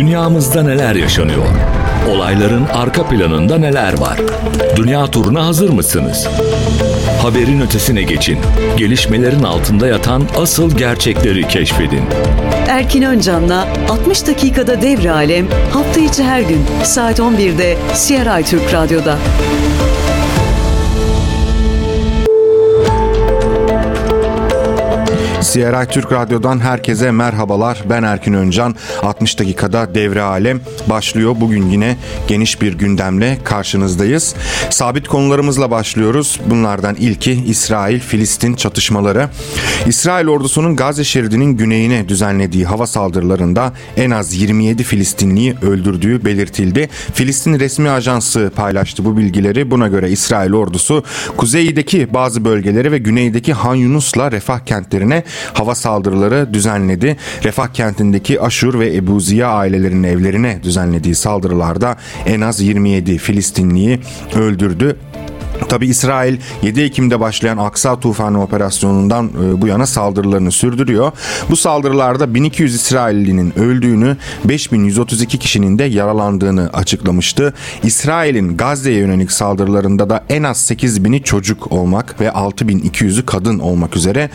Dünyamızda neler yaşanıyor? Olayların arka planında neler var? Dünya turuna hazır mısınız? Haberin ötesine geçin. Gelişmelerin altında yatan asıl gerçekleri keşfedin. Erkin Öncan'la 60 dakikada devre alem hafta içi her gün saat 11'de CRI Türk Radyo'da. CRI Türk Radyo'dan herkese merhabalar. Ben Erkin Öncan. 60 dakikada devre alem başlıyor. Bugün yine geniş bir gündemle karşınızdayız. Sabit konularımızla başlıyoruz. Bunlardan ilki İsrail-Filistin çatışmaları. İsrail ordusunun Gazze şeridinin güneyine düzenlediği hava saldırılarında en az 27 Filistinliyi öldürdüğü belirtildi. Filistin resmi ajansı paylaştı bu bilgileri. Buna göre İsrail ordusu kuzeydeki bazı bölgeleri ve güneydeki Han Yunus'la refah kentlerine hava saldırıları düzenledi. Refah kentindeki Aşur ve Ebu Ziya ailelerinin evlerine düzenlediği saldırılarda en az 27 Filistinliyi öldürdü. Tabi İsrail 7 Ekim'de başlayan Aksa Tufanı operasyonundan e, bu yana saldırılarını sürdürüyor. Bu saldırılarda 1200 İsraillinin öldüğünü, 5132 kişinin de yaralandığını açıklamıştı. İsrail'in Gazze'ye yönelik saldırılarında da en az 8000'i çocuk olmak ve 6200'ü kadın olmak üzere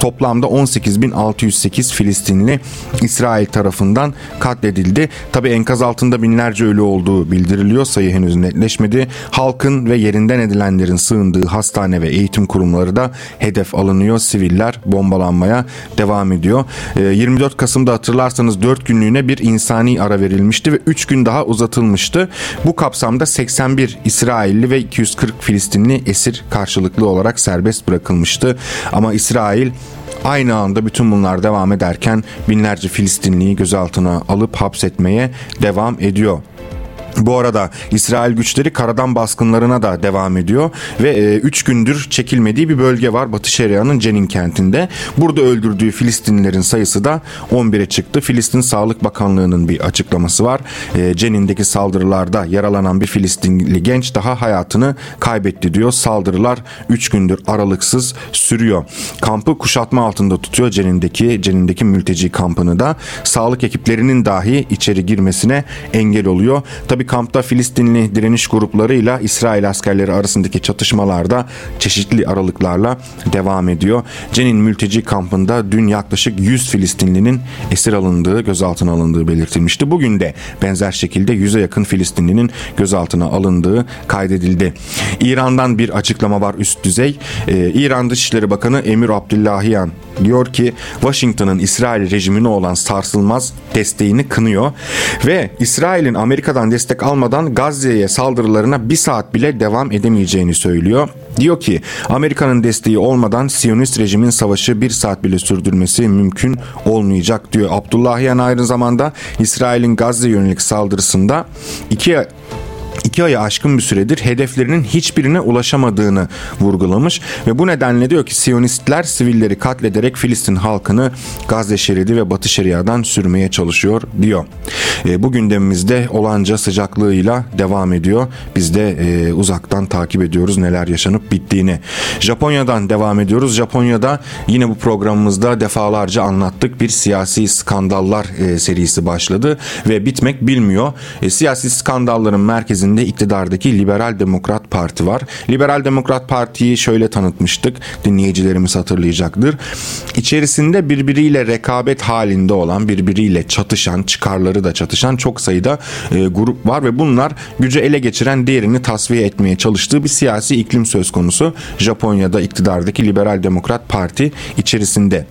toplamda 18608 Filistinli İsrail tarafından katledildi. Tabi enkaz altında binlerce ölü olduğu bildiriliyor. Sayı henüz netleşmedi. Halkın ve yerinden edilen öğretmenlerin sığındığı hastane ve eğitim kurumları da hedef alınıyor. Siviller bombalanmaya devam ediyor. 24 ee, Kasım'da hatırlarsanız 4 günlüğüne bir insani ara verilmişti ve 3 gün daha uzatılmıştı. Bu kapsamda 81 İsrailli ve 240 Filistinli esir karşılıklı olarak serbest bırakılmıştı. Ama İsrail Aynı anda bütün bunlar devam ederken binlerce Filistinliyi gözaltına alıp hapsetmeye devam ediyor. Bu arada İsrail güçleri karadan baskınlarına da devam ediyor ve 3 e, gündür çekilmediği bir bölge var Batı Şeria'nın Cenin kentinde. Burada öldürdüğü Filistinlilerin sayısı da 11'e çıktı. Filistin Sağlık Bakanlığı'nın bir açıklaması var. E, Cenin'deki saldırılarda yaralanan bir Filistinli genç daha hayatını kaybetti diyor. Saldırılar 3 gündür aralıksız sürüyor. Kampı kuşatma altında tutuyor Cenin'deki Cenin'deki mülteci kampını da. Sağlık ekiplerinin dahi içeri girmesine engel oluyor. Kampta Filistinli direniş gruplarıyla İsrail askerleri arasındaki çatışmalarda çeşitli aralıklarla devam ediyor. Cenin mülteci kampında dün yaklaşık 100 Filistinlinin esir alındığı, gözaltına alındığı belirtilmişti. Bugün de benzer şekilde 100'e yakın Filistinlinin gözaltına alındığı kaydedildi. İran'dan bir açıklama var üst düzey. Ee, İran Dışişleri Bakanı Emir Abdullahian diyor ki Washington'ın İsrail rejimine olan sarsılmaz desteğini kınıyor ve İsrail'in Amerika'dan destek almadan Gazze'ye saldırılarına bir saat bile devam edemeyeceğini söylüyor. Diyor ki Amerika'nın desteği olmadan Siyonist rejimin savaşı bir saat bile sürdürmesi mümkün olmayacak diyor. Abdullahian aynı zamanda İsrail'in Gazze yönelik saldırısında iki iki aya aşkın bir süredir hedeflerinin hiçbirine ulaşamadığını vurgulamış ve bu nedenle diyor ki Siyonistler sivilleri katlederek Filistin halkını Gazze şeridi ve Batı Şeria'dan sürmeye çalışıyor diyor. E, bu gündemimizde olanca sıcaklığıyla devam ediyor. Biz de e, uzaktan takip ediyoruz neler yaşanıp bittiğini. Japonya'dan devam ediyoruz. Japonya'da yine bu programımızda defalarca anlattık bir siyasi skandallar e, serisi başladı ve bitmek bilmiyor. E, siyasi skandalların merkezinde içerisinde iktidardaki Liberal Demokrat Parti var. Liberal Demokrat Parti'yi şöyle tanıtmıştık. Dinleyicilerimiz hatırlayacaktır. İçerisinde birbiriyle rekabet halinde olan, birbiriyle çatışan, çıkarları da çatışan çok sayıda e, grup var ve bunlar gücü ele geçiren diğerini tasfiye etmeye çalıştığı bir siyasi iklim söz konusu. Japonya'da iktidardaki Liberal Demokrat Parti içerisinde.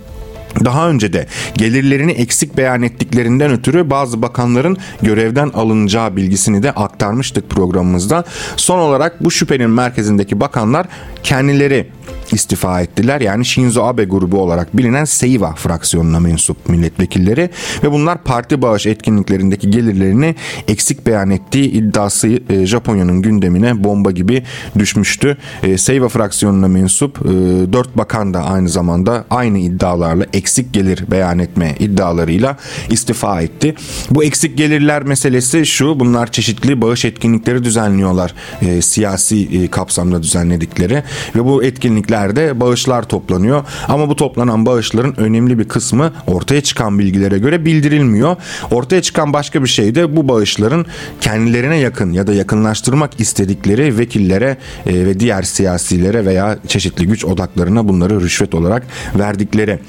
Daha önce de gelirlerini eksik beyan ettiklerinden ötürü bazı bakanların görevden alınacağı bilgisini de aktarmıştık programımızda. Son olarak bu şüphenin merkezindeki bakanlar kendileri istifa ettiler. Yani Shinzo Abe grubu olarak bilinen Seiwa fraksiyonuna mensup milletvekilleri ve bunlar parti bağış etkinliklerindeki gelirlerini eksik beyan ettiği iddiası e, Japonya'nın gündemine bomba gibi düşmüştü. E, Seiwa fraksiyonuna mensup e, 4 bakan da aynı zamanda aynı iddialarla eksik gelir beyan etme iddialarıyla istifa etti. Bu eksik gelirler meselesi şu bunlar çeşitli bağış etkinlikleri düzenliyorlar e, siyasi e, kapsamda düzenledikleri ve bu etkinlikler törenlerde bağışlar toplanıyor. Ama bu toplanan bağışların önemli bir kısmı ortaya çıkan bilgilere göre bildirilmiyor. Ortaya çıkan başka bir şey de bu bağışların kendilerine yakın ya da yakınlaştırmak istedikleri vekillere e, ve diğer siyasilere veya çeşitli güç odaklarına bunları rüşvet olarak verdikleri.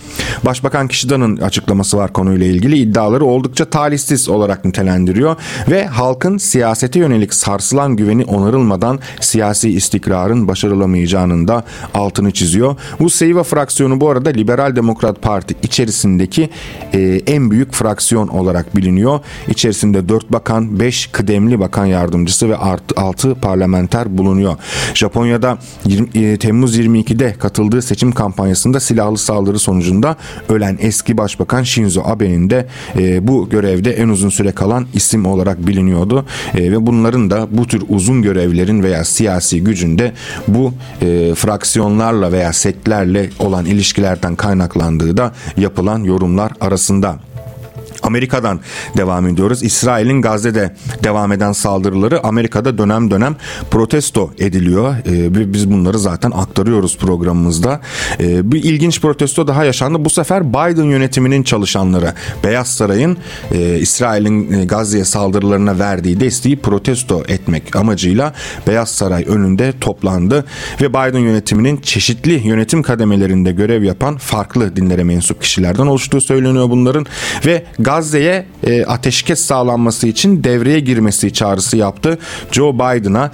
Başbakan Kişidan'ın açıklaması var konuyla ilgili iddiaları oldukça talihsiz olarak nitelendiriyor ve halkın siyasete yönelik sarsılan güveni onarılmadan siyasi istikrarın başarılamayacağının da altını çiziyor. Bu Seyva fraksiyonu bu arada Liberal Demokrat Parti içerisindeki e, en büyük fraksiyon olarak biliniyor. İçerisinde 4 bakan, 5 kıdemli bakan yardımcısı ve 6 parlamenter bulunuyor. Japonya'da 20, e, Temmuz 22'de katıldığı seçim kampanyasında silahlı saldırı sonucunda ölen eski başbakan Shinzo Abe'nin de e, bu görevde en uzun süre kalan isim olarak biliniyordu. E, ve bunların da bu tür uzun görevlerin veya siyasi gücünde bu e, fraksiyonlarla veya sektlerle olan ilişkilerden kaynaklandığı da yapılan yorumlar arasında. Amerika'dan devam ediyoruz. İsrail'in Gazze'de devam eden saldırıları Amerika'da dönem dönem protesto ediliyor. Ee, biz bunları zaten aktarıyoruz programımızda. Ee, bir ilginç protesto daha yaşandı. Bu sefer Biden yönetiminin çalışanları Beyaz Saray'ın e, İsrail'in e, Gazze'ye saldırılarına verdiği desteği protesto etmek amacıyla Beyaz Saray önünde toplandı ve Biden yönetiminin çeşitli yönetim kademelerinde görev yapan farklı dinlere mensup kişilerden oluştuğu söyleniyor bunların ve Gazze'ye e, ateşkes sağlanması için devreye girmesi çağrısı yaptı Joe Biden'a.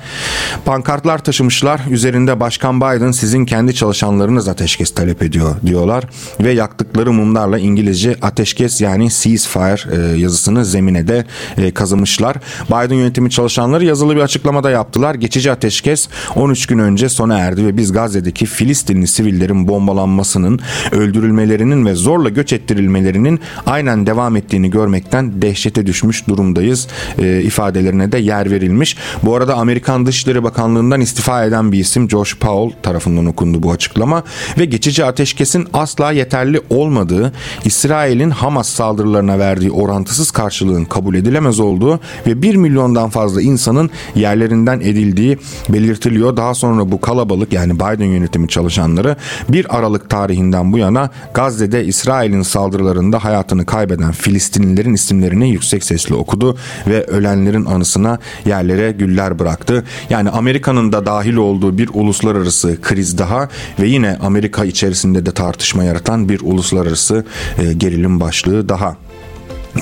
Pankartlar taşımışlar. Üzerinde Başkan Biden sizin kendi çalışanlarınız ateşkes talep ediyor diyorlar ve yaktıkları mumlarla İngilizce ateşkes yani ceasefire e, yazısını zemine de e, kazımışlar. Biden yönetimi çalışanları yazılı bir açıklamada yaptılar. Geçici ateşkes 13 gün önce sona erdi ve biz Gazze'deki Filistinli sivillerin bombalanmasının, öldürülmelerinin ve zorla göç ettirilmelerinin aynen devam ettiğini görmekten dehşete düşmüş durumdayız e, ifadelerine de yer verilmiş. Bu arada Amerikan Dışişleri Bakanlığı'ndan istifa eden bir isim Josh Powell tarafından okundu bu açıklama ve geçici ateşkesin asla yeterli olmadığı, İsrail'in Hamas saldırılarına verdiği orantısız karşılığın kabul edilemez olduğu ve 1 milyondan fazla insanın yerlerinden edildiği belirtiliyor. Daha sonra bu kalabalık yani Biden yönetimi çalışanları 1 Aralık tarihinden bu yana Gazze'de İsrail'in saldırılarında hayatını kaybeden Filistinlilerin isimlerini yüksek sesle okudu ve ölenlerin anısına yerlere güller bıraktı. Yani Amerika'nın da dahil olduğu bir uluslararası kriz daha ve yine Amerika içerisinde de tartışma yaratan bir uluslararası e, gerilim başlığı daha.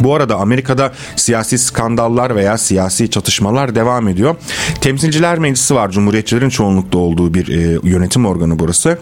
Bu arada Amerika'da siyasi skandallar veya siyasi çatışmalar devam ediyor. Temsilciler Meclisi var. Cumhuriyetçilerin çoğunlukta olduğu bir e, yönetim organı burası.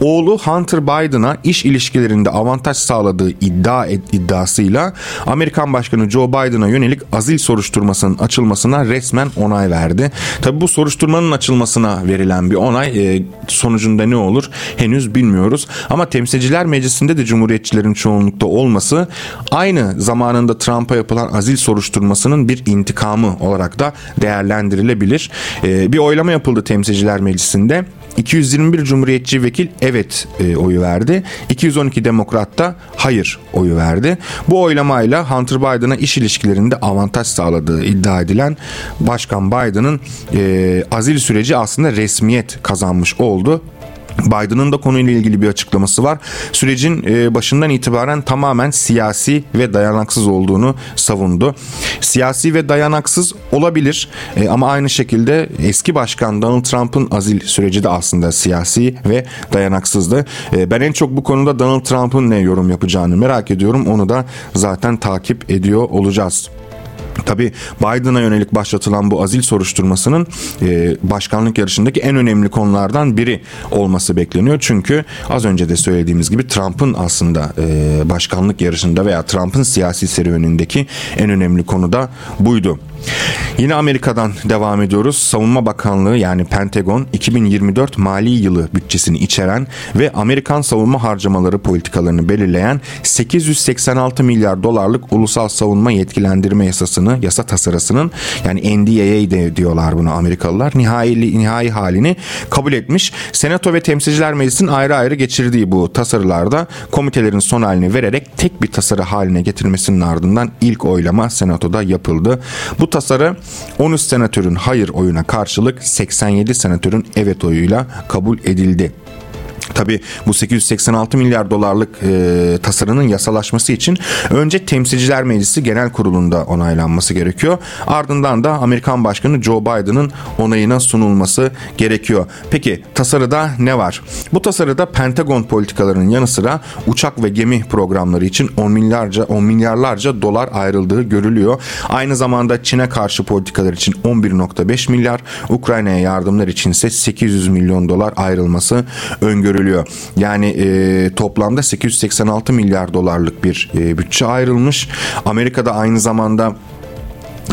Oğlu Hunter Biden'a iş ilişkilerinde avantaj sağladığı iddia et, iddiasıyla Amerikan Başkanı Joe Biden'a yönelik azil soruşturmasının açılmasına resmen onay verdi. Tabi bu soruşturmanın açılmasına verilen bir onay e, sonucunda ne olur henüz bilmiyoruz. Ama Temsilciler Meclisi'nde de Cumhuriyetçilerin çoğunlukta olması aynı zamanda zamanında Trump'a yapılan azil soruşturmasının bir intikamı olarak da değerlendirilebilir. Ee, bir oylama yapıldı Temsilciler Meclisi'nde. 221 Cumhuriyetçi vekil evet e, oyu verdi. 212 Demokrat da hayır oyu verdi. Bu oylamayla Hunter Biden'a iş ilişkilerinde avantaj sağladığı iddia edilen Başkan Biden'ın e, azil süreci aslında resmiyet kazanmış oldu. Biden'ın da konuyla ilgili bir açıklaması var. Sürecin e, başından itibaren tamamen siyasi ve dayanaksız olduğunu savundu. Siyasi ve dayanaksız olabilir e, ama aynı şekilde eski başkan Donald Trump'ın azil süreci de aslında siyasi ve dayanaksızdı. E, ben en çok bu konuda Donald Trump'ın ne yorum yapacağını merak ediyorum. Onu da zaten takip ediyor olacağız. Tabi Biden'a yönelik başlatılan bu azil soruşturmasının e, başkanlık yarışındaki en önemli konulardan biri olması bekleniyor. Çünkü az önce de söylediğimiz gibi Trump'ın aslında e, başkanlık yarışında veya Trump'ın siyasi serüvenindeki en önemli konu da buydu. Yine Amerika'dan devam ediyoruz. Savunma Bakanlığı yani Pentagon 2024 mali yılı bütçesini içeren ve Amerikan savunma harcamaları politikalarını belirleyen 886 milyar dolarlık ulusal savunma yetkilendirme yasasını, yasa tasarısının yani NDAA diyorlar bunu Amerikalılar nihai, nihai halini kabul etmiş. Senato ve Temsilciler Meclisi'nin ayrı ayrı geçirdiği bu tasarılarda komitelerin son halini vererek tek bir tasarı haline getirmesinin ardından ilk oylama Senato'da yapıldı. Bu tasarı 13 senatörün hayır oyuna karşılık 87 senatörün evet oyuyla kabul edildi. Tabi bu 886 milyar dolarlık e, tasarının yasalaşması için önce Temsilciler Meclisi Genel Kurulu'nda onaylanması gerekiyor. Ardından da Amerikan Başkanı Joe Biden'ın onayına sunulması gerekiyor. Peki tasarıda ne var? Bu tasarıda Pentagon politikalarının yanı sıra uçak ve gemi programları için 10 milyarca 10 milyarlarca dolar ayrıldığı görülüyor. Aynı zamanda Çin'e karşı politikalar için 11.5 milyar, Ukrayna'ya yardımlar için ise 800 milyon dolar ayrılması öngörülüyor. Yani e, toplamda 886 milyar dolarlık bir e, bütçe ayrılmış. Amerika'da aynı zamanda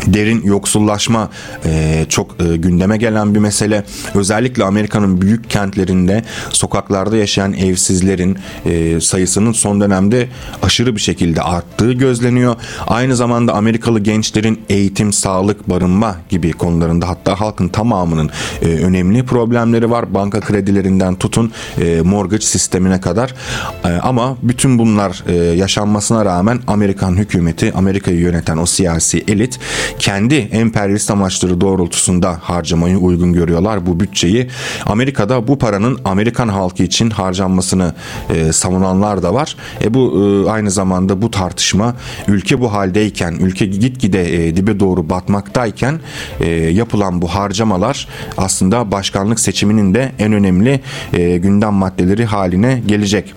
derin yoksullaşma e, çok e, gündeme gelen bir mesele. Özellikle Amerika'nın büyük kentlerinde sokaklarda yaşayan evsizlerin e, sayısının son dönemde aşırı bir şekilde arttığı gözleniyor. Aynı zamanda Amerikalı gençlerin eğitim, sağlık, barınma gibi konularında hatta halkın tamamının e, önemli problemleri var. Banka kredilerinden tutun e, mortgage sistemine kadar. E, ama bütün bunlar e, yaşanmasına rağmen Amerikan hükümeti, Amerika'yı yöneten o siyasi elit kendi emperyalist amaçları doğrultusunda harcamayı uygun görüyorlar bu bütçeyi. Amerika'da bu paranın Amerikan halkı için harcanmasını e, savunanlar da var. E bu e, aynı zamanda bu tartışma ülke bu haldeyken, ülke gitgide e, dibe doğru batmaktayken e, yapılan bu harcamalar aslında başkanlık seçiminin de en önemli e, gündem maddeleri haline gelecek.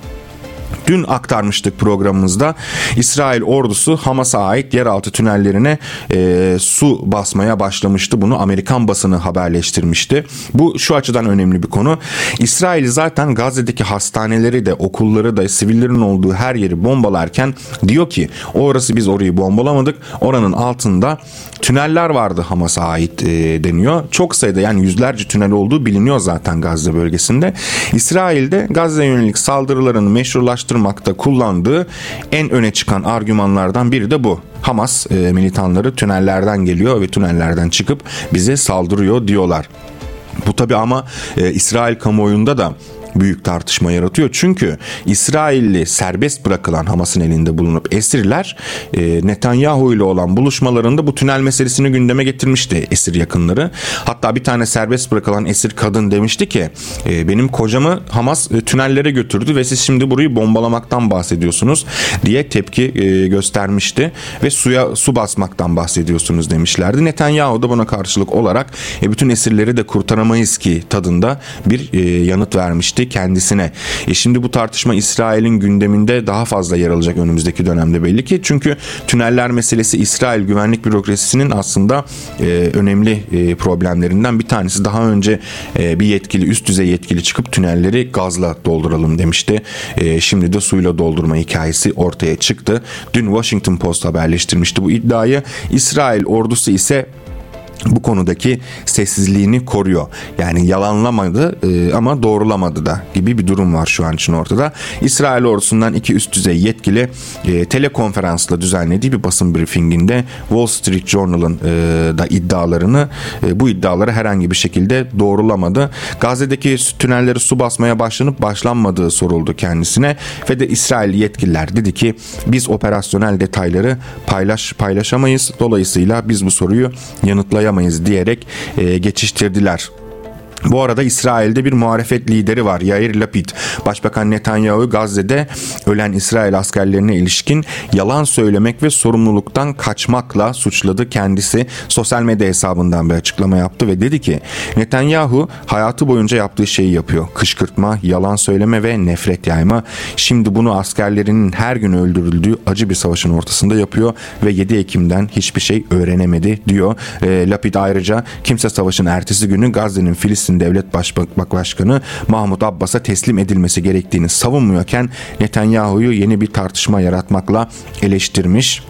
Dün aktarmıştık programımızda İsrail ordusu Hamas'a ait yeraltı tünellerine e, su basmaya başlamıştı. Bunu Amerikan basını haberleştirmişti. Bu şu açıdan önemli bir konu. İsrail zaten Gazze'deki hastaneleri de okulları da sivillerin olduğu her yeri bombalarken diyor ki orası biz orayı bombalamadık. Oranın altında tüneller vardı Hamas'a ait e, deniyor. Çok sayıda yani yüzlerce tünel olduğu biliniyor zaten Gazze bölgesinde. İsrail'de Gazze yönelik saldırılarını meşrulaştırmakta kullandığı en öne çıkan argümanlardan biri de bu. Hamas e, militanları tünellerden geliyor ve tünellerden çıkıp bize saldırıyor diyorlar. Bu tabi ama e, İsrail kamuoyunda da büyük tartışma yaratıyor. Çünkü İsrailli serbest bırakılan Hamas'ın elinde bulunup esirler e, Netanyahu ile olan buluşmalarında bu tünel meselesini gündeme getirmişti esir yakınları. Hatta bir tane serbest bırakılan esir kadın demişti ki e, benim kocamı Hamas e, tünellere götürdü ve siz şimdi burayı bombalamaktan bahsediyorsunuz diye tepki göstermişti ve suya su basmaktan bahsediyorsunuz demişlerdi. Netanyahu da buna karşılık olarak bütün esirleri de kurtaramayız ki tadında bir yanıt vermişti kendisine. E şimdi bu tartışma İsrail'in gündeminde daha fazla yer alacak önümüzdeki dönemde belli ki. Çünkü tüneller meselesi İsrail güvenlik bürokrasisinin aslında e, önemli e, problemlerinden bir tanesi. Daha önce e, bir yetkili üst düzey yetkili çıkıp tünelleri gazla dolduralım demişti. E, şimdi de suyla doldurma hikayesi ortaya çıktı. Dün Washington Post haberleştirmişti bu iddiayı. İsrail ordusu ise bu konudaki sessizliğini koruyor. Yani yalanlamadı e, ama doğrulamadı da gibi bir durum var şu an için ortada. İsrail ordusundan iki üst düzey yetkili e, telekonferansla düzenlediği bir basın briefinginde Wall Street Journal'ın e, da iddialarını e, bu iddiaları herhangi bir şekilde doğrulamadı. Gazze'deki tünelleri su basmaya başlanıp başlanmadığı soruldu kendisine ve de İsrail yetkililer dedi ki biz operasyonel detayları paylaş paylaşamayız. Dolayısıyla biz bu soruyu yanıtlayamayız yapamayız diyerek e, geçiştirdiler. Bu arada İsrail'de bir muhalefet lideri var Yair Lapid. Başbakan Netanyahu Gazze'de ölen İsrail askerlerine ilişkin yalan söylemek ve sorumluluktan kaçmakla suçladı kendisi. Sosyal medya hesabından bir açıklama yaptı ve dedi ki Netanyahu hayatı boyunca yaptığı şeyi yapıyor. Kışkırtma, yalan söyleme ve nefret yayma. Şimdi bunu askerlerinin her gün öldürüldüğü acı bir savaşın ortasında yapıyor ve 7 Ekim'den hiçbir şey öğrenemedi diyor. E, Lapid ayrıca kimse savaşın ertesi günü Gazze'nin Filistin Filistin Devlet Başkanı Mahmut Abbas'a teslim edilmesi gerektiğini savunmuyorken Netanyahu'yu yeni bir tartışma yaratmakla eleştirmiş.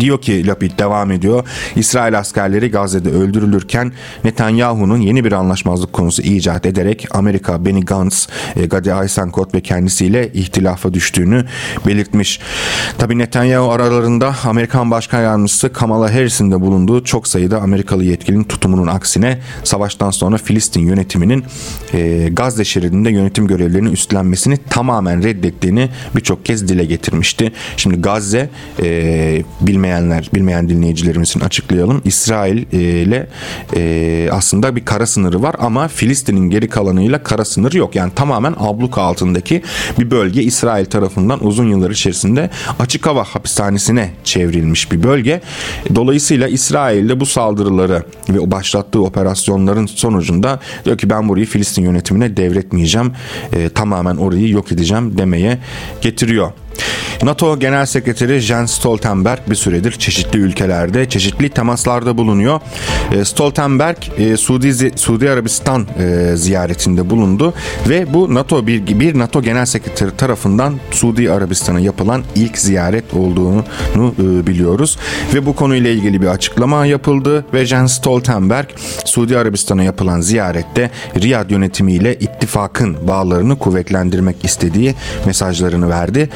Diyor ki Lapid devam ediyor. İsrail askerleri Gazze'de öldürülürken Netanyahu'nun yeni bir anlaşmazlık konusu icat ederek Amerika Benny Gantz, e, Gadi Eisenkot ve kendisiyle ihtilafa düştüğünü belirtmiş. Tabi Netanyahu aralarında Amerikan Başkan Yardımcısı Kamala Harris'in de bulunduğu çok sayıda Amerikalı yetkilinin tutumunun aksine savaştan sonra Filistin yönetiminin e, Gazze şeridinde yönetim görevlerini üstlenmesini tamamen reddettiğini birçok kez dile getirmişti. Şimdi Gazze e, bilmem bilmeyenler, bilmeyen dinleyicilerimiz için açıklayalım. İsrail e, ile e, aslında bir kara sınırı var ama Filistin'in geri kalanıyla kara sınırı yok. Yani tamamen abluka altındaki bir bölge İsrail tarafından uzun yıllar içerisinde açık hava hapishanesine çevrilmiş bir bölge. Dolayısıyla İsrail'de bu saldırıları ve başlattığı operasyonların sonucunda diyor ki ben burayı Filistin yönetimine devretmeyeceğim. E, tamamen orayı yok edeceğim demeye getiriyor. NATO Genel Sekreteri Jens Stoltenberg bir süredir çeşitli ülkelerde çeşitli temaslarda bulunuyor. E, Stoltenberg e, Suudi Suudi Arabistan e, ziyaretinde bulundu ve bu NATO bir bir NATO Genel Sekreteri tarafından Suudi Arabistan'a yapılan ilk ziyaret olduğunu biliyoruz ve bu konuyla ilgili bir açıklama yapıldı ve Jens Stoltenberg Suudi Arabistan'a yapılan ziyarette Riyad yönetimiyle ittifakın bağlarını kuvvetlendirmek istediği mesajlarını verdi.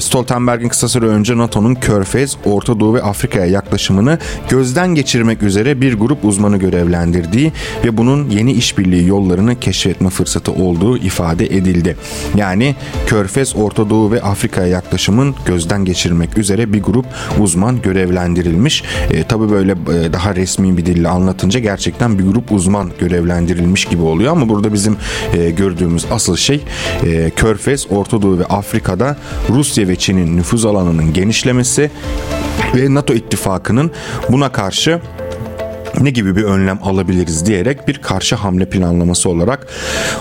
Stoltenberg'in kısa süre önce NATO'nun Körfez, Orta Doğu ve Afrika'ya yaklaşımını gözden geçirmek üzere bir grup uzmanı görevlendirdiği ve bunun yeni işbirliği yollarını keşfetme fırsatı olduğu ifade edildi. Yani Körfez, Orta Doğu ve Afrika'ya yaklaşımın gözden geçirmek üzere bir grup uzman görevlendirilmiş. E, tabii böyle e, daha resmi bir dille anlatınca gerçekten bir grup uzman görevlendirilmiş gibi oluyor ama burada bizim e, gördüğümüz asıl şey e, Körfez, Orta Doğu ve Afrika'da Rusya ve Çin'in nüfuz alanının genişlemesi ve NATO ittifakının buna karşı ne gibi bir önlem alabiliriz diyerek bir karşı hamle planlaması olarak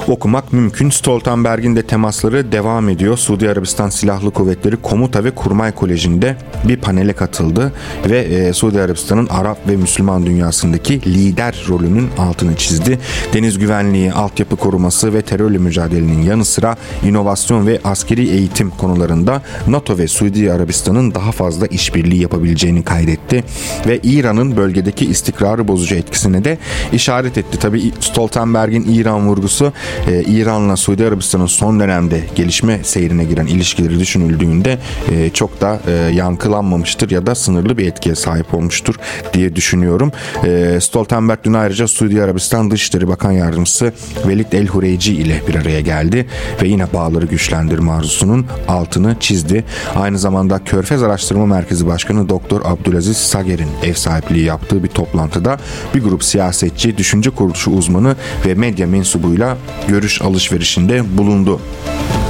okumak mümkün. Stoltenberg'in de temasları devam ediyor. Suudi Arabistan Silahlı Kuvvetleri Komuta ve Kurmay Koleji'nde bir panele katıldı ve e, Suudi Arabistan'ın Arap ve Müslüman dünyasındaki lider rolünün altını çizdi. Deniz güvenliği, altyapı koruması ve terörle mücadelenin yanı sıra inovasyon ve askeri eğitim konularında NATO ve Suudi Arabistan'ın daha fazla işbirliği yapabileceğini kaydetti ve İran'ın bölgedeki istikrarı istikrarı bozucu etkisine de işaret etti. Tabi Stoltenberg'in İran vurgusu e, İran'la Suudi Arabistan'ın son dönemde gelişme seyrine giren ilişkileri düşünüldüğünde e, çok da e, yankılanmamıştır ya da sınırlı bir etkiye sahip olmuştur diye düşünüyorum. E, Stoltenberg dün ayrıca Suudi Arabistan Dışişleri Bakan Yardımcısı Velid El Hureyci ile bir araya geldi ve yine bağları güçlendirme arzusunun altını çizdi. Aynı zamanda Körfez Araştırma Merkezi Başkanı Doktor Abdülaziz Sager'in ev sahipliği yaptığı bir toplantıda Ankara'da bir grup siyasetçi, düşünce kuruluşu uzmanı ve medya mensubuyla görüş alışverişinde bulundu.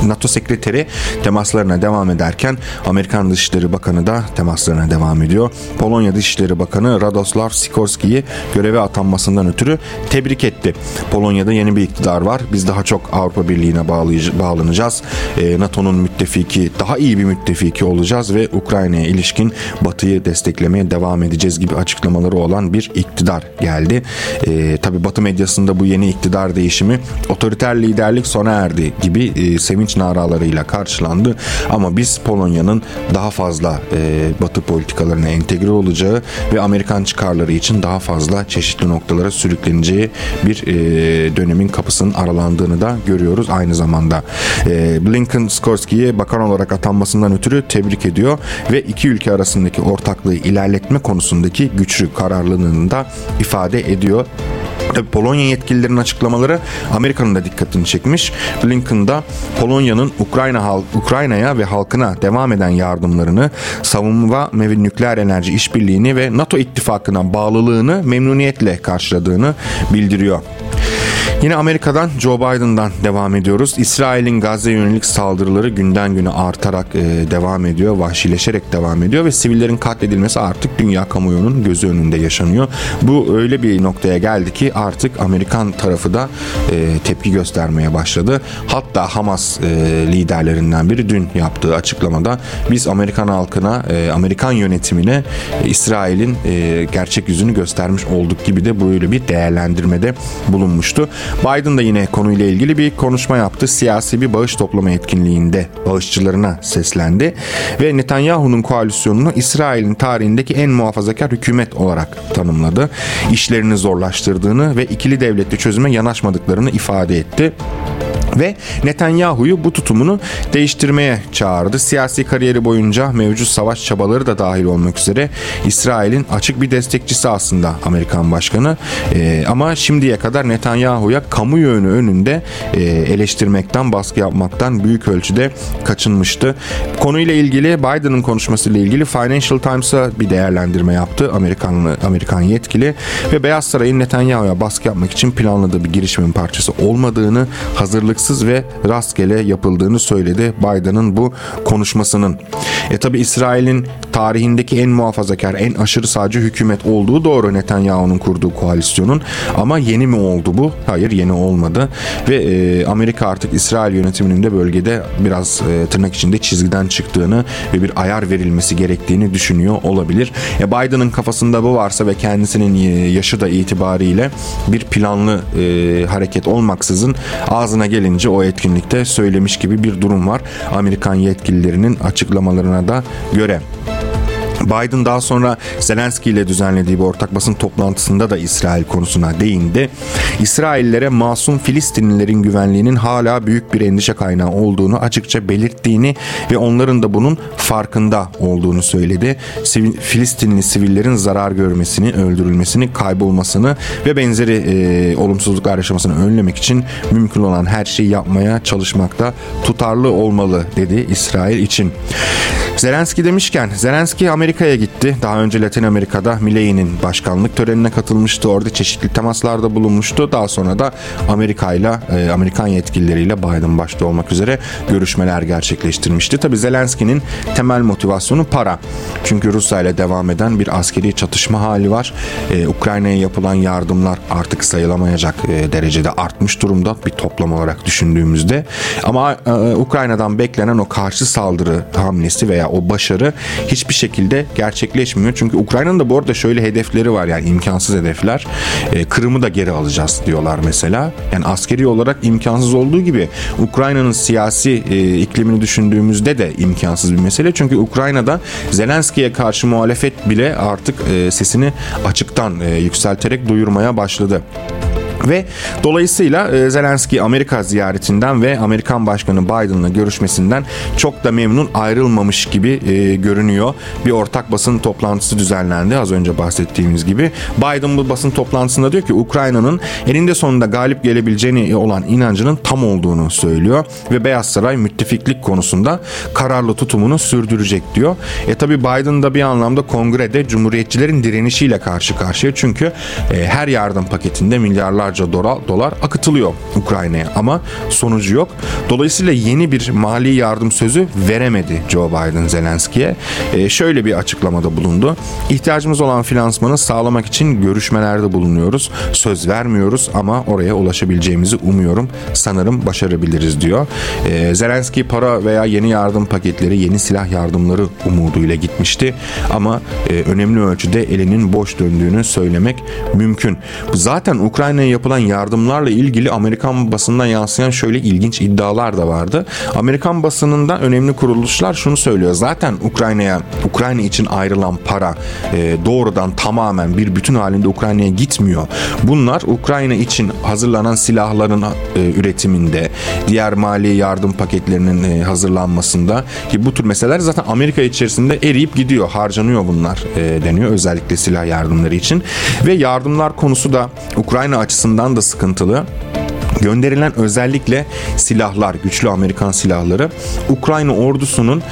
NATO sekreteri temaslarına devam ederken Amerikan Dışişleri Bakanı da temaslarına devam ediyor. Polonya Dışişleri Bakanı Radoslav Sikorski'yi göreve atanmasından ötürü tebrik etti. Polonya'da yeni bir iktidar var. Biz daha çok Avrupa Birliği'ne bağlanacağız. E, NATO'nun müttefiki, daha iyi bir müttefiki olacağız ve Ukrayna'ya ilişkin Batı'yı desteklemeye devam edeceğiz gibi açıklamaları olan bir iktidar geldi. E, Tabi Batı medyasında bu yeni iktidar değişimi otoriter liderlik sona erdi gibi e, sevinç naralarıyla karşılandı. Ama biz Polonya'nın daha fazla e, Batı politikalarına entegre olacağı ve Amerikan çıkarları için daha fazla çeşitli noktalara sürükleneceği bir e, dönemin kapısının aralandığını da görüyoruz aynı zamanda. E, Blinken Skorski'ye bakan olarak atanmasından ötürü tebrik ediyor ve iki ülke arasındaki ortaklığı ilerletme konusundaki güçlü kararlılığını da ifade ediyor. Tabi Polonya yetkililerinin açıklamaları Amerika'nın da dikkatini çekmiş. Blinken'da Polonya'nın Ukrayna halk Ukrayna'ya ve halkına devam eden yardımlarını, savunma ve nükleer enerji işbirliğini ve NATO ittifakına bağlılığını memnuniyetle karşıladığını bildiriyor. Yine Amerika'dan Joe Biden'dan devam ediyoruz. İsrail'in Gazze yönelik saldırıları günden güne artarak e, devam ediyor, vahşileşerek devam ediyor ve sivillerin katledilmesi artık dünya kamuoyunun gözü önünde yaşanıyor. Bu öyle bir noktaya geldi ki artık Amerikan tarafı da e, tepki göstermeye başladı. Hatta Hamas e, liderlerinden biri dün yaptığı açıklamada biz Amerikan halkına, e, Amerikan yönetimine e, İsrail'in e, gerçek yüzünü göstermiş olduk gibi de böyle bir değerlendirmede bulunmuştu. Biden da yine konuyla ilgili bir konuşma yaptı. Siyasi bir bağış toplama etkinliğinde bağışçılarına seslendi ve Netanyahu'nun koalisyonunu İsrail'in tarihindeki en muhafazakar hükümet olarak tanımladı. İşlerini zorlaştırdığını ve ikili devletli çözüme yanaşmadıklarını ifade etti. Ve Netanyahu'yu bu tutumunu değiştirmeye çağırdı. Siyasi kariyeri boyunca mevcut savaş çabaları da dahil olmak üzere İsrail'in açık bir destekçisi aslında Amerikan başkanı. Ee, ama şimdiye kadar Netanyahu'ya kamuoyu önünde e, eleştirmekten, baskı yapmaktan büyük ölçüde kaçınmıştı. Konuyla ilgili Biden'ın konuşmasıyla ilgili Financial Times'a bir değerlendirme yaptı Amerikanlı Amerikan yetkili ve Beyaz Saray'ın Netanyahu'ya baskı yapmak için planladığı bir girişimin parçası olmadığını, hazırlıksız ve rastgele yapıldığını söyledi Biden'ın bu konuşmasının. E tabi İsrail'in tarihindeki en muhafazakar, en aşırı sağcı hükümet olduğu doğru Netanyahu'nun kurduğu koalisyonun ama yeni mi oldu bu? Hayır yeni olmadı ve e, Amerika artık İsrail yönetiminin de bölgede biraz e, tırnak içinde çizgiden çıktığını ve bir ayar verilmesi gerektiğini düşünüyor olabilir. E, Biden'ın kafasında bu varsa ve kendisinin yaşı da itibariyle bir planlı e, hareket olmaksızın ağzına gelince o etkinlikte söylemiş gibi bir durum var. Amerikan yetkililerinin açıklamalarına da göre. Biden daha sonra Zelenski ile düzenlediği bir ortak basın toplantısında da İsrail konusuna değindi. İsraillere masum Filistinlilerin güvenliğinin hala büyük bir endişe kaynağı olduğunu açıkça belirttiğini ve onların da bunun farkında olduğunu söyledi. Filistinli sivillerin zarar görmesini, öldürülmesini, kaybolmasını ve benzeri e, olumsuzluklar yaşamasını önlemek için mümkün olan her şeyi yapmaya çalışmakta tutarlı olmalı dedi İsrail için. Zelenski demişken Zelenski Amerika'ya gitti. Daha önce Latin Amerika'da Milley'nin başkanlık törenine katılmıştı. Orada çeşitli temaslarda bulunmuştu. Daha sonra da Amerika ile Amerikan yetkilileriyle Biden başta olmak üzere görüşmeler gerçekleştirmişti. Tabi Zelenski'nin temel motivasyonu para. Çünkü Rusya ile devam eden bir askeri çatışma hali var. Ee, Ukrayna'ya yapılan yardımlar artık sayılamayacak e, derecede artmış durumda bir toplam olarak düşündüğümüzde. Ama e, Ukrayna'dan beklenen o karşı saldırı hamlesi veya o başarı hiçbir şekilde gerçekleşmiyor. Çünkü Ukrayna'nın da bu arada şöyle hedefleri var yani imkansız hedefler. E, Kırım'ı da geri alacağız diyorlar mesela. Yani askeri olarak imkansız olduğu gibi Ukrayna'nın siyasi e, iklimini düşündüğümüzde de imkansız bir mesele. Çünkü Ukrayna'da Zelenski'ye karşı muhalefet bile artık e, sesini açıktan e, yükselterek duyurmaya başladı. Ve dolayısıyla e, Zelenski Amerika ziyaretinden ve Amerikan Başkanı Biden'la görüşmesinden çok da memnun ayrılmamış gibi e, görünüyor. Bir ortak basın toplantısı düzenlendi az önce bahsettiğimiz gibi. Biden bu basın toplantısında diyor ki Ukrayna'nın eninde sonunda galip gelebileceğini olan inancının tam olduğunu söylüyor ve Beyaz Saray müttefiklik konusunda kararlı tutumunu sürdürecek diyor. E tabi Biden da bir anlamda kongrede cumhuriyetçilerin direnişiyle karşı karşıya çünkü e, her yardım paketinde milyarlar milyarlarca dolar, akıtılıyor Ukrayna'ya ama sonucu yok. Dolayısıyla yeni bir mali yardım sözü veremedi Joe Biden Zelenski'ye. E, şöyle bir açıklamada bulundu. İhtiyacımız olan finansmanı sağlamak için görüşmelerde bulunuyoruz. Söz vermiyoruz ama oraya ulaşabileceğimizi umuyorum. Sanırım başarabiliriz diyor. E, Zelenski para veya yeni yardım paketleri, yeni silah yardımları umuduyla gitmişti. Ama e, önemli ölçüde elinin boş döndüğünü söylemek mümkün. Zaten Ukrayna'ya yapılan yardımlarla ilgili Amerikan basından yansıyan şöyle ilginç iddialar da vardı. Amerikan basınında önemli kuruluşlar şunu söylüyor. Zaten Ukrayna'ya Ukrayna için ayrılan para e, doğrudan tamamen bir bütün halinde Ukrayna'ya gitmiyor. Bunlar Ukrayna için hazırlanan silahların e, üretiminde, diğer mali yardım paketlerinin e, hazırlanmasında ki bu tür meseleler zaten Amerika içerisinde eriyip gidiyor, harcanıyor bunlar e, deniyor özellikle silah yardımları için ve yardımlar konusu da Ukrayna açısından açısından da sıkıntılı. Gönderilen özellikle silahlar, güçlü Amerikan silahları Ukrayna ordusunun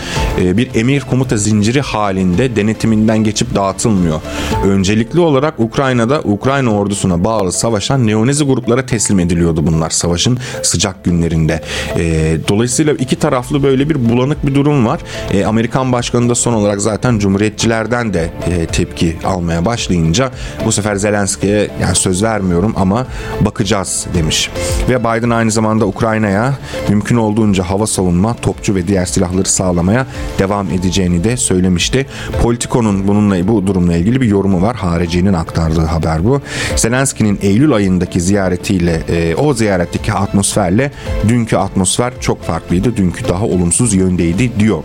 e, bir emir komuta zinciri halinde denetiminden geçip dağıtılmıyor. Öncelikli olarak Ukrayna'da Ukrayna ordusuna bağlı savaşan neonezi gruplara teslim ediliyordu bunlar savaşın sıcak günlerinde. E, dolayısıyla iki taraflı böyle bir bulanık bir durum var. E, Amerikan başkanı da son olarak zaten cumhuriyetçilerden de tepki almaya başlayınca bu sefer Zelenski'ye yani söz vermiyorum ama bakacağız demiş. Ve Biden aynı zamanda Ukrayna'ya mümkün olduğunca hava savunma, topçu ve diğer silahları sağlamaya devam edeceğini de söylemişti. Politico'nun bununla bu durumla ilgili bir yorumu var. Harici'nin aktardığı haber bu. Zelenski'nin Eylül ayındaki ziyaretiyle e, o ziyaretteki atmosferle dünkü atmosfer çok farklıydı. Dünkü daha olumsuz yöndeydi diyor.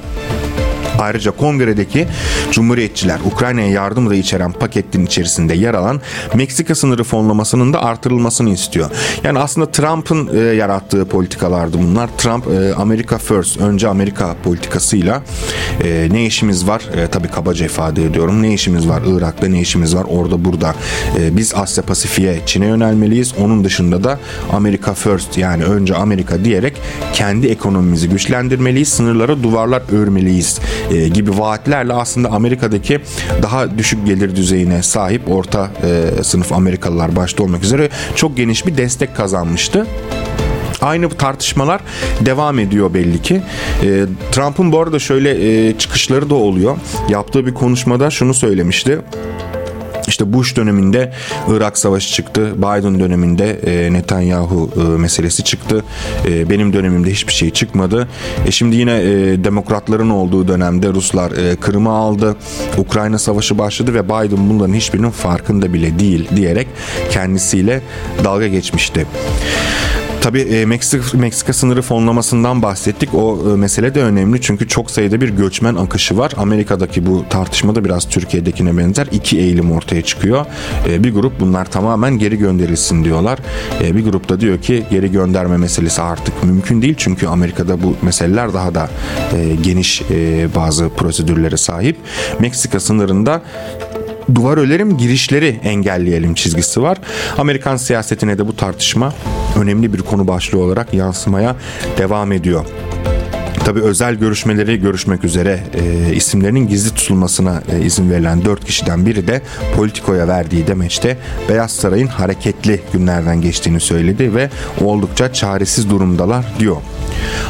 Ayrıca kongredeki Cumhuriyetçiler Ukrayna'ya yardımı da içeren paketin içerisinde yer alan Meksika sınırı fonlamasının da artırılmasını istiyor. Yani aslında Trump'ın e, yarattığı politikalardı bunlar. Trump e, Amerika First, önce Amerika politikasıyla e, ne işimiz var? E, tabii kabaca ifade ediyorum. Ne işimiz var Irak'ta, ne işimiz var orada burada. E, biz Asya Pasifik'e, Çin'e yönelmeliyiz. Onun dışında da Amerika First yani önce Amerika diyerek kendi ekonomimizi güçlendirmeliyiz. Sınırlara duvarlar örmeliyiz e, gibi vaatlerle aslında Amerika'daki daha düşük gelir düzeyine sahip orta e, sınıf Amerikalılar başta olmak üzere çok geniş bir destek kazanmıştı. Aynı tartışmalar devam ediyor belli ki. E, Trump'ın bu arada şöyle e, çıkışları da oluyor. Yaptığı bir konuşmada şunu söylemişti. İşte Bush döneminde Irak Savaşı çıktı. Biden döneminde e, Netanyahu e, meselesi çıktı. E, benim dönemimde hiçbir şey çıkmadı. E şimdi yine demokratların olduğu dönemde Ruslar Kırım'ı aldı. Ukrayna Savaşı başladı ve Biden bunların hiçbirinin farkında bile değil diyerek kendisiyle dalga geçmişti. Tabii e, Meksika, Meksika sınırı fonlamasından bahsettik. O e, mesele de önemli çünkü çok sayıda bir göçmen akışı var. Amerika'daki bu tartışmada biraz Türkiye'dekine benzer iki eğilim ortaya çıkıyor. E, bir grup bunlar tamamen geri gönderilsin diyorlar. Bir grup da diyor ki geri gönderme meselesi artık mümkün değil çünkü Amerika'da bu meseleler daha da geniş bazı prosedürlere sahip. Meksika sınırında duvar ölerim girişleri engelleyelim çizgisi var. Amerikan siyasetine de bu tartışma önemli bir konu başlığı olarak yansımaya devam ediyor. Tabi özel görüşmeleri görüşmek üzere e, isimlerinin gizli tutulmasına e, izin verilen dört kişiden biri de Politico'ya verdiği demeçte Beyaz Saray'ın hareketli günlerden geçtiğini söyledi ve oldukça çaresiz durumdalar diyor.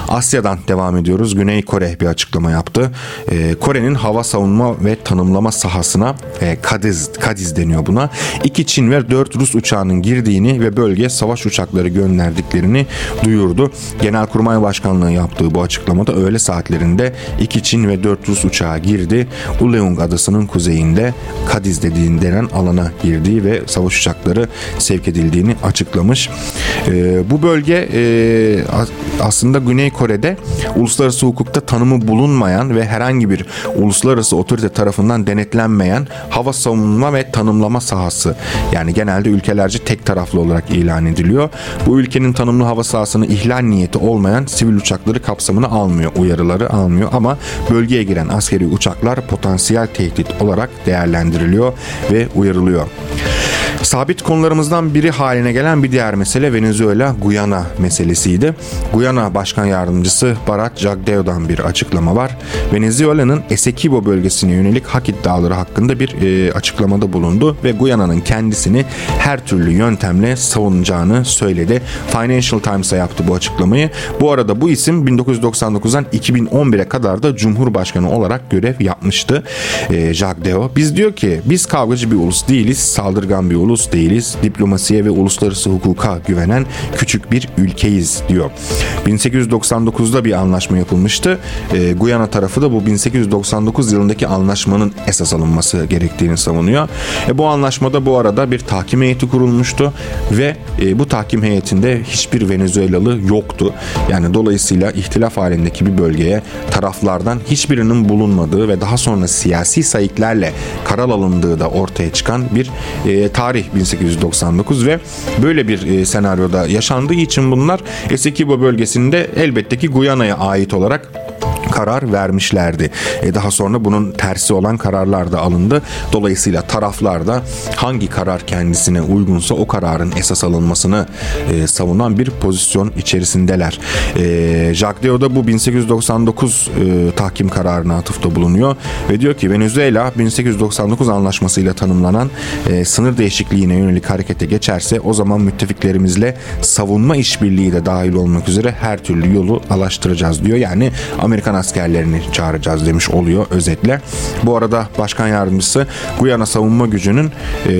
Asya'dan devam ediyoruz. Güney Kore bir açıklama yaptı. Ee, Kore'nin hava savunma ve tanımlama sahasına e, Kadiz, Kadiz deniyor buna. İki Çin ve dört Rus uçağının girdiğini ve bölgeye savaş uçakları gönderdiklerini duyurdu. Genelkurmay Başkanlığı yaptığı bu açıklamada öğle saatlerinde iki Çin ve dört Rus uçağı girdi. Uleung adasının kuzeyinde Kadiz dediğin denen alana girdiği ve savaş uçakları sevk edildiğini açıklamış. Ee, bu bölge e, aslında Güney Kore'de uluslararası hukukta tanımı bulunmayan ve herhangi bir uluslararası otorite tarafından denetlenmeyen hava savunma ve tanımlama sahası. Yani genelde ülkelerce tek taraflı olarak ilan ediliyor. Bu ülkenin tanımlı hava sahasını ihlal niyeti olmayan sivil uçakları kapsamına almıyor, uyarıları almıyor ama bölgeye giren askeri uçaklar potansiyel tehdit olarak değerlendiriliyor ve uyarılıyor. Sabit konularımızdan biri haline gelen bir diğer mesele Venezuela Guyana meselesiydi. Guyana Başkan Yardımcısı Barat Jagdeo'dan bir açıklama var. Venezuela'nın Essequibo bölgesine yönelik hak iddiaları hakkında bir e, açıklamada bulundu ve Guyana'nın kendisini her türlü yöntemle savunacağını söyledi. Financial Times'a yaptı bu açıklamayı. Bu arada bu isim 1999'dan 2011'e kadar da Cumhurbaşkanı olarak görev yapmıştı. E, Jagdeo. Biz diyor ki biz kavgacı bir ulus değiliz, saldırgan bir ulus ulus değiliz, diplomasiye ve uluslararası hukuka güvenen küçük bir ülkeyiz diyor. 1899'da bir anlaşma yapılmıştı. E, Guyana tarafı da bu 1899 yılındaki anlaşmanın esas alınması gerektiğini savunuyor. E, bu anlaşmada bu arada bir tahkim heyeti kurulmuştu ve e, bu tahkim heyetinde hiçbir Venezuelalı yoktu. Yani dolayısıyla ihtilaf halindeki bir bölgeye taraflardan hiçbirinin bulunmadığı ve daha sonra siyasi sayıklarla karar alındığı da ortaya çıkan bir e, tarih tarih 1899 ve böyle bir e, senaryoda yaşandığı için bunlar Essequibo bölgesinde elbette ki Guyana'ya ait olarak karar vermişlerdi. E daha sonra bunun tersi olan kararlar da alındı. Dolayısıyla taraflar da hangi karar kendisine uygunsa o kararın esas alınmasını e, savunan bir pozisyon içerisindeler. E, Jacques Deo da bu 1899 e, tahkim kararına atıfta bulunuyor ve diyor ki Venezuela 1899 anlaşmasıyla tanımlanan e, sınır değişikliğine yönelik harekete geçerse o zaman müttefiklerimizle savunma işbirliği de dahil olmak üzere her türlü yolu alaştıracağız diyor. Yani Amerikan askerlerini çağıracağız demiş oluyor özetle. Bu arada başkan yardımcısı Guyana savunma gücünün e,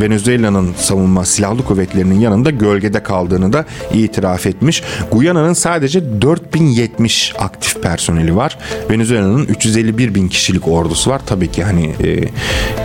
Venezuela'nın savunma silahlı kuvvetlerinin yanında gölgede kaldığını da itiraf etmiş. Guyana'nın sadece 4070 aktif personeli var. Venezuela'nın 351 bin kişilik ordusu var. Tabii ki hani e,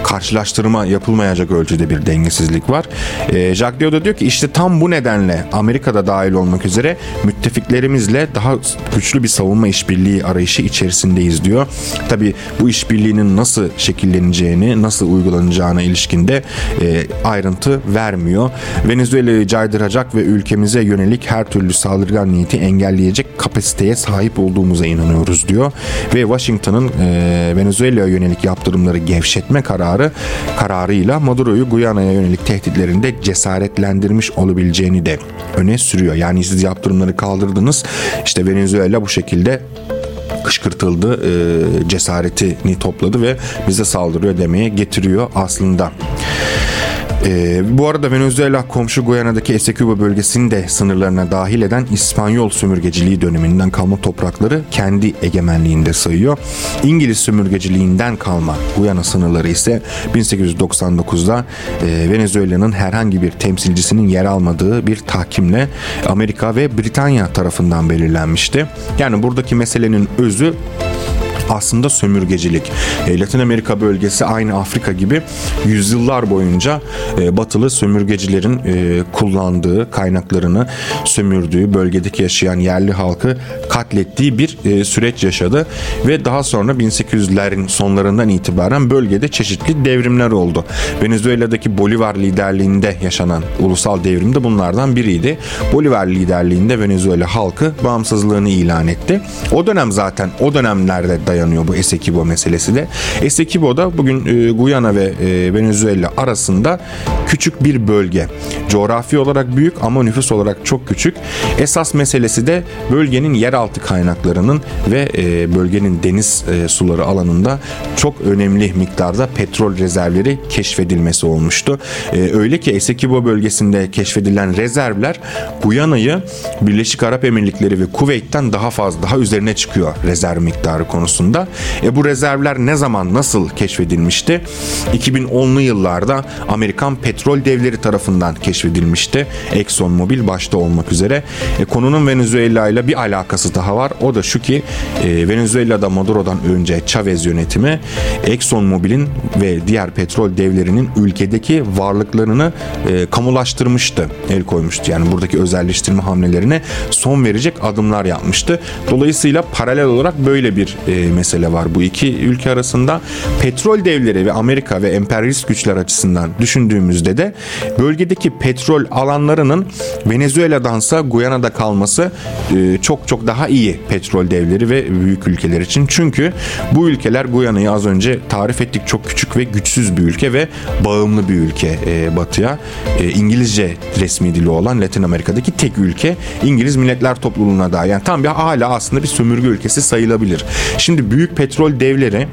karşılaştırma yapılmayacak ölçüde bir dengesizlik var. E, Jacques Diop da diyor ki işte tam bu nedenle Amerika'da dahil olmak üzere müttefiklerimizle daha güçlü bir savunma işbirliği arayışı içerisindeyiz diyor. Tabi bu işbirliğinin nasıl şekilleneceğini, nasıl uygulanacağına ilişkinde e, ayrıntı vermiyor. Venezuela'yı caydıracak ve ülkemize yönelik her türlü saldırgan niyeti engelleyecek kapasiteye sahip olduğumuza inanıyoruz diyor. Ve Washington'ın e, Venezuela'ya yönelik yaptırımları gevşetme kararı kararıyla Maduro'yu Guyana'ya yönelik tehditlerinde cesaretlendirmiş olabileceğini de öne sürüyor. Yani siz yaptırımları kaldırdınız. İşte Venezuela bu şekilde kışkırtıldı, e, cesaretini topladı ve bize saldırıyor demeye getiriyor aslında. Ee, bu arada Venezuela komşu Guyana'daki Essecuba bölgesini de sınırlarına dahil eden İspanyol sömürgeciliği döneminden kalma toprakları kendi egemenliğinde sayıyor. İngiliz sömürgeciliğinden kalma Guyana sınırları ise 1899'da e, Venezuela'nın herhangi bir temsilcisinin yer almadığı bir tahkimle Amerika ve Britanya tarafından belirlenmişti. Yani buradaki meselenin özü aslında sömürgecilik. E, Latin Amerika bölgesi aynı Afrika gibi yüzyıllar boyunca e, batılı sömürgecilerin e, kullandığı kaynaklarını sömürdüğü bölgedeki yaşayan yerli halkı katlettiği bir e, süreç yaşadı ve daha sonra 1800'lerin sonlarından itibaren bölgede çeşitli devrimler oldu. Venezuela'daki Bolivar liderliğinde yaşanan ulusal devrim de bunlardan biriydi. Bolivar liderliğinde Venezuela halkı bağımsızlığını ilan etti. O dönem zaten o dönemlerde dayanıyor bu Essequibo meselesi de. Essequibo da bugün e, Guyana ve e, Venezuela arasında küçük bir bölge. Coğrafi olarak büyük ama nüfus olarak çok küçük. Esas meselesi de bölgenin yeraltı kaynaklarının ve e, bölgenin deniz e, suları alanında çok önemli miktarda petrol rezervleri keşfedilmesi olmuştu. E, öyle ki Essequibo bölgesinde keşfedilen rezervler Guyana'yı Birleşik Arap Emirlikleri ve Kuveyt'ten daha fazla, daha üzerine çıkıyor rezerv miktarı konusunda. E, bu rezervler ne zaman, nasıl keşfedilmişti? 2010'lu yıllarda Amerikan petrol devleri tarafından keşfedilmişti. Exxon Mobil başta olmak üzere. E, konunun Venezuela ile bir alakası daha var. O da şu ki e, Venezuela'da Maduro'dan önce Chavez yönetimi Exxon Mobil'in ve diğer petrol devlerinin ülkedeki varlıklarını e, kamulaştırmıştı. El koymuştu. Yani buradaki özelleştirme hamlelerine son verecek adımlar yapmıştı. Dolayısıyla paralel olarak böyle bir e, mesele var bu iki ülke arasında. Petrol devleri ve Amerika ve emperyalist güçler açısından düşündüğümüzde de bölgedeki petrol alanlarının Venezuela'dansa Guyana'da kalması e, çok çok daha iyi petrol devleri ve büyük ülkeler için. Çünkü bu ülkeler Guyana'yı az önce tarif ettik çok küçük ve güçsüz bir ülke ve bağımlı bir ülke e, batıya. E, İngilizce resmi dili olan Latin Amerika'daki tek ülke İngiliz Milletler Topluluğu'na da yani tam bir hala aslında bir sömürge ülkesi sayılabilir. Şimdi büyük petrol devleri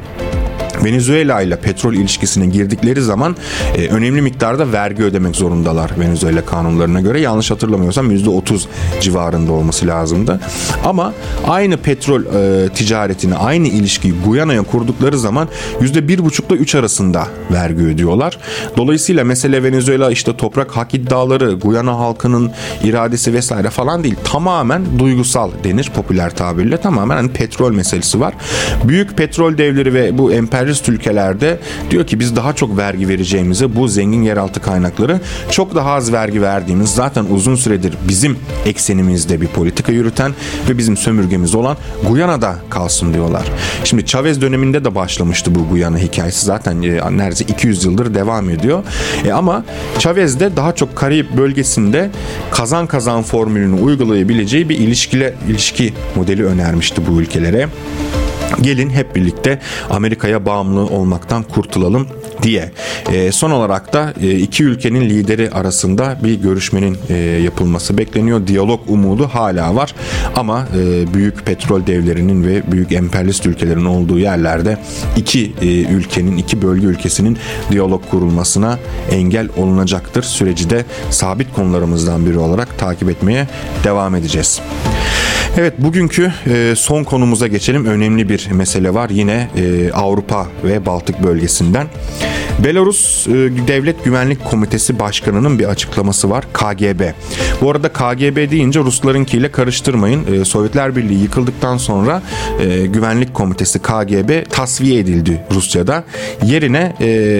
Venezuela ile petrol ilişkisine girdikleri zaman e, önemli miktarda vergi ödemek zorundalar Venezuela kanunlarına göre. Yanlış hatırlamıyorsam %30 civarında olması lazımdı. Ama aynı petrol e, ticaretini, aynı ilişkiyi Guyana'ya kurdukları zaman %1,5 ile 3 arasında vergi ödüyorlar. Dolayısıyla mesele Venezuela işte toprak hak iddiaları, Guyana halkının iradesi vesaire falan değil. Tamamen duygusal denir popüler tabirle. Tamamen hani petrol meselesi var. Büyük petrol devleri ve bu emperyalist kapitalist ülkelerde diyor ki biz daha çok vergi vereceğimize bu zengin yeraltı kaynakları çok daha az vergi verdiğimiz zaten uzun süredir bizim eksenimizde bir politika yürüten ve bizim sömürgemiz olan Guyana'da kalsın diyorlar. Şimdi Chavez döneminde de başlamıştı bu Guyana hikayesi zaten e, neredeyse 200 yıldır devam ediyor. E ama Chavez de daha çok Karayip bölgesinde kazan kazan formülünü uygulayabileceği bir ilişkile ilişki modeli önermişti bu ülkelere. Gelin hep birlikte Amerika'ya bağımlı olmaktan kurtulalım diye. E, son olarak da e, iki ülkenin lideri arasında bir görüşmenin e, yapılması bekleniyor. Diyalog umudu hala var ama e, büyük petrol devlerinin ve büyük emperyalist ülkelerin olduğu yerlerde iki e, ülkenin, iki bölge ülkesinin diyalog kurulmasına engel olunacaktır. Süreci de sabit konularımızdan biri olarak takip etmeye devam edeceğiz. Evet bugünkü e, son konumuza geçelim. Önemli bir mesele var yine e, Avrupa ve Baltık bölgesinden. Belarus e, Devlet Güvenlik Komitesi Başkanı'nın bir açıklaması var. KGB. Bu arada KGB deyince Ruslarınkiyle karıştırmayın. Sovyetler Birliği yıkıldıktan sonra Güvenlik Komitesi KGB tasfiye edildi Rusya'da. Yerine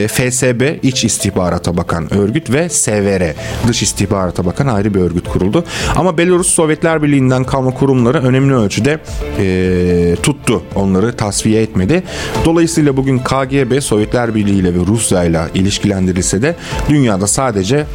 FSB İç İstihbarata Bakan Örgüt ve SVR Dış İstihbarata Bakan ayrı bir örgüt kuruldu. Ama Belarus Sovyetler Birliği'nden kalma kurumları önemli ölçüde e, tuttu. Onları tasfiye etmedi. Dolayısıyla bugün KGB Sovyetler Birliği ile ve Rusya ile ilişkilendirilse de dünyada sadece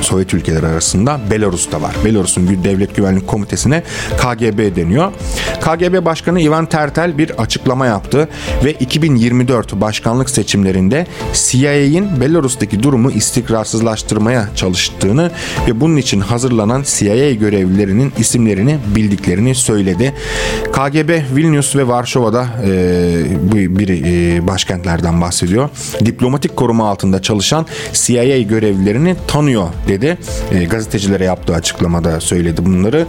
Sovyet ülkeleri arasında Belarus da var. Belarus'un Devlet Güvenlik Komitesi'ne KGB deniyor. KGB Başkanı Ivan Tertel bir açıklama yaptı ve 2024 başkanlık seçimlerinde CIA'in Belarus'taki durumu istikrarsızlaştırmaya çalıştığını ve bunun için hazırlanan CIA görevlilerinin isimlerini bildiklerini söyledi. KGB Vilnius ve Varşova'da e, bir e, başkentlerden bahsediyor. Diplomatik koruma altında çalışan CIA görevlilerini tanıyor dedi. E, gazetecilere yaptığı açıklamada söyledi bunları.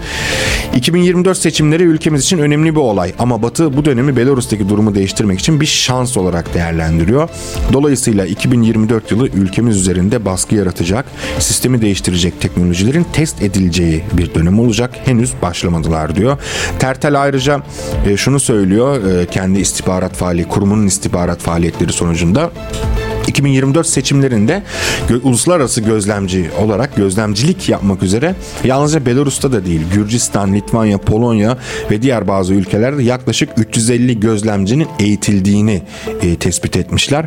2024 seçimleri ülkemiz için önemli bir olay ama Batı bu dönemi Belarus'taki durumu değiştirmek için bir şans olarak değerlendiriyor. Dolayısıyla 2024 yılı ülkemiz üzerinde baskı yaratacak, sistemi değiştirecek teknolojilerin test edileceği bir dönem olacak. Henüz başlamadılar diyor. Tertel ayrıca e, şunu söylüyor e, kendi istihbarat faaliyeti, kurumunun istihbarat faaliyetleri sonucunda 2024 seçimlerinde gö- uluslararası gözlemci olarak gözlemcilik yapmak üzere yalnızca Belarus'ta da değil Gürcistan, Litvanya, Polonya ve diğer bazı ülkelerde yaklaşık 350 gözlemcinin eğitildiğini e, tespit etmişler.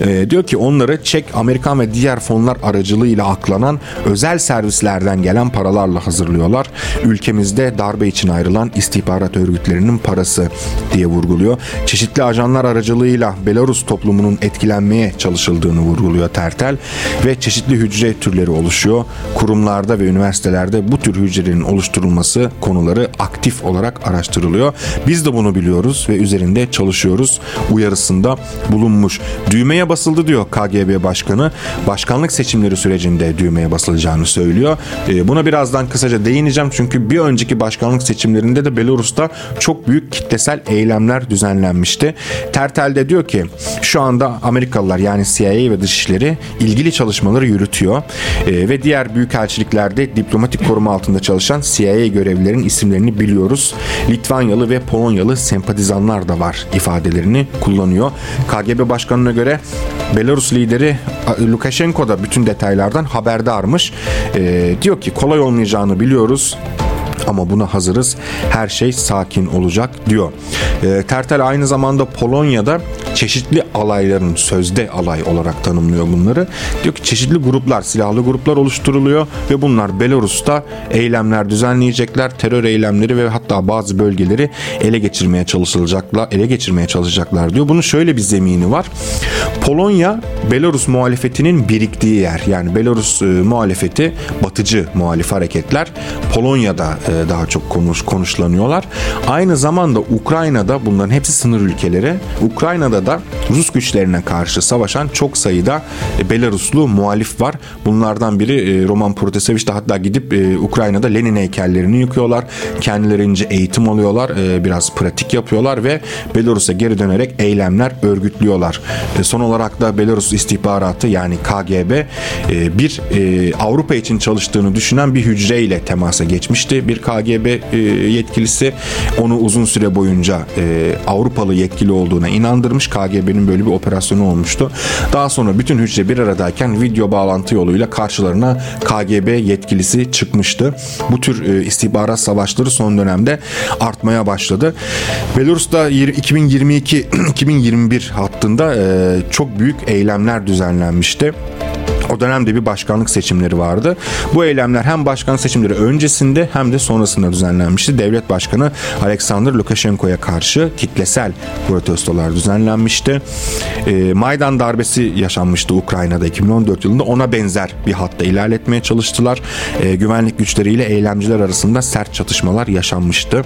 E, diyor ki onları Çek, Amerikan ve diğer fonlar aracılığıyla aklanan özel servislerden gelen paralarla hazırlıyorlar. Ülkemizde darbe için ayrılan istihbarat örgütlerinin parası diye vurguluyor. Çeşitli ajanlar aracılığıyla Belarus toplumunun etkilenmeye çalışıldığını vurguluyor Tertel ve çeşitli hücre türleri oluşuyor. Kurumlarda ve üniversitelerde bu tür hücrelerin oluşturulması konuları aktif olarak araştırılıyor. Biz de bunu biliyoruz ve üzerinde çalışıyoruz uyarısında bulunmuş. Düğmeye basıldı diyor KGB Başkanı. Başkanlık seçimleri sürecinde düğmeye basılacağını söylüyor. Ee, Buna birazdan kısaca değineceğim çünkü bir önceki başkanlık seçimlerinde de Belarus'ta çok büyük kitlesel eylemler düzenlenmişti. Tertel de diyor ki şu anda Amerikalılar yani CIA ve Dışişleri ilgili çalışmaları yürütüyor Ee, ve diğer büyükelçiliklerde diplomatik koruma altında çalışan CIA görevlilerin isimlerini biliyoruz. Litvanyalı ve Polonyalı sempatizanlar da var ifadelerini kullanıyor. KGB Başkanı'na göre Belarus lideri Lukashenko da bütün detaylardan haberdarmış. Ee, diyor ki kolay olmayacağını biliyoruz ama buna hazırız. Her şey sakin olacak diyor. E, Tertel aynı zamanda Polonya'da çeşitli alayların sözde alay olarak tanımlıyor bunları. Diyor ki çeşitli gruplar, silahlı gruplar oluşturuluyor ve bunlar Belarus'ta eylemler düzenleyecekler. Terör eylemleri ve hatta bazı bölgeleri ele geçirmeye çalışılacaklar, ele geçirmeye çalışacaklar diyor. Bunun şöyle bir zemini var. Polonya Belarus muhalefetinin biriktiği yer. Yani Belarus e, muhalefeti batıcı muhalif hareketler Polonya'da daha çok konuş konuşlanıyorlar. Aynı zamanda Ukrayna'da bunların hepsi sınır ülkeleri. Ukrayna'da da Rus güçlerine karşı savaşan çok sayıda e, Belaruslu muhalif var. Bunlardan biri e, Roman Protasevich de hatta gidip e, Ukrayna'da Lenin heykellerini yıkıyorlar. Kendilerince eğitim alıyorlar. e, Biraz pratik yapıyorlar ve Belarus'a geri dönerek eylemler örgütlüyorlar. E, Son olarak da Belarus istihbaratı yani KGB e, bir e, Avrupa için çalıştığını düşünen bir hücreyle temasa geçmişti. Bir KGB e, yetkilisi onu uzun süre boyunca e, Avrupalı yetkili olduğuna inandırmış. KGB'nin böyle bir operasyonu olmuştu. Daha sonra bütün hücre bir aradayken video bağlantı yoluyla karşılarına KGB yetkilisi çıkmıştı. Bu tür e, istihbarat savaşları son dönemde artmaya başladı. Belarus'ta 2022-2021 hattında çok büyük eylemler düzenlenmişti. O dönemde bir başkanlık seçimleri vardı. Bu eylemler hem başkanlık seçimleri öncesinde hem de sonrasında düzenlenmişti. Devlet Başkanı Alexander Lukashenko'ya karşı kitlesel protestolar düzenlenmişti. E, Maydan darbesi yaşanmıştı Ukrayna'da 2014 yılında. Ona benzer bir hatta ilerletmeye çalıştılar. E, güvenlik güçleriyle eylemciler arasında sert çatışmalar yaşanmıştı.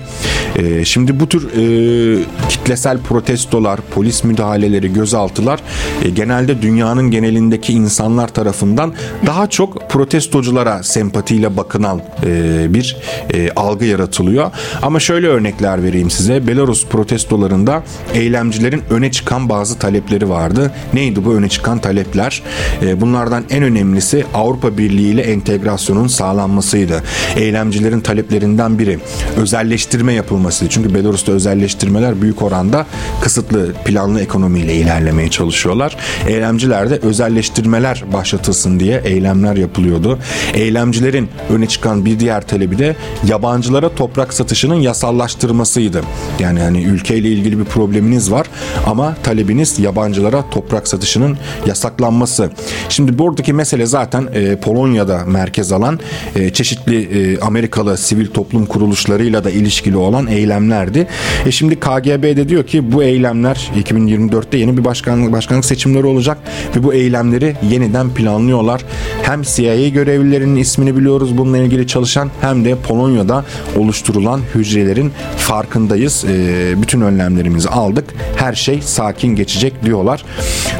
E, şimdi bu tür e, kitlesel protestolar, polis müdahaleleri, gözaltılar e, genelde dünyanın genelindeki insanlar tarafından tarafından daha çok protestoculara sempatiyle bakılan e, bir e, algı yaratılıyor. Ama şöyle örnekler vereyim size. Belarus protestolarında eylemcilerin öne çıkan bazı talepleri vardı. Neydi bu öne çıkan talepler? E, bunlardan en önemlisi Avrupa Birliği ile entegrasyonun sağlanmasıydı. Eylemcilerin taleplerinden biri özelleştirme yapılmasıydı. Çünkü Belarus'ta özelleştirmeler büyük oranda kısıtlı planlı ekonomiyle ilerlemeye çalışıyorlar. Eylemciler de özelleştirmeler başlatılsın diye eylemler yapılıyordu. Eylemcilerin öne çıkan bir diğer talebi de yabancılara toprak satışının yasallaştırmasıydı. Yani hani ülkeyle ilgili bir probleminiz var ama talebiniz yabancılara toprak satışının yasaklanması. Şimdi buradaki mesele zaten e, Polonya'da merkez alan e, çeşitli e, Amerikalı sivil toplum kuruluşlarıyla da ilişkili olan eylemlerdi. E şimdi KGB de diyor ki bu eylemler 2024'te yeni bir başkanlık başkanlık seçimleri olacak ve bu eylemleri yeniden planlıyorlar. Hem CIA görevlilerinin ismini biliyoruz bununla ilgili çalışan hem de Polonya'da oluşturulan hücrelerin farkındayız. E, bütün önlemlerimizi aldık. Her şey sakin geçecek diyorlar.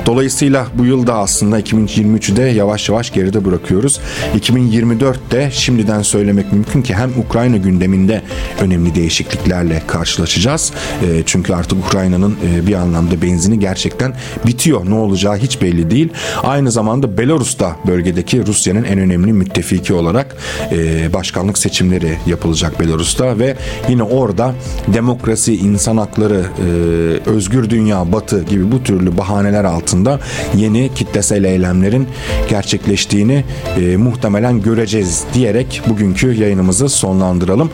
Dolayısıyla bu yılda aslında 2023'ü de yavaş yavaş geride bırakıyoruz. 2024'te şimdiden söylemek mümkün ki hem Ukrayna gündeminde önemli değişikliklerle karşılaşacağız. E, çünkü artık Ukrayna'nın e, bir anlamda benzini gerçekten bitiyor. Ne olacağı hiç belli değil. Aynı zamanda Belarus'ta bölgedeki Rusya'nın en önemli müttefiki olarak e, başkanlık seçimleri yapılacak Belarus'ta ve yine orada demokrasi, insan hakları, e, özgür dünya, batı gibi bu türlü bahaneler altında yeni kitlesel eylemlerin gerçekleştiğini e, muhtemelen göreceğiz diyerek bugünkü yayınımızı sonlandıralım.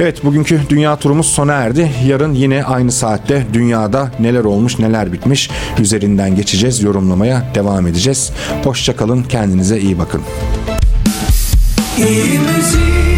Evet bugünkü dünya turumuz sona erdi. Yarın yine aynı saatte dünyada neler olmuş neler bitmiş üzerinden geçeceğiz yorumlamaya devam edeceğiz. Hoşçakalın kendinize iyi bakın. İyi müzik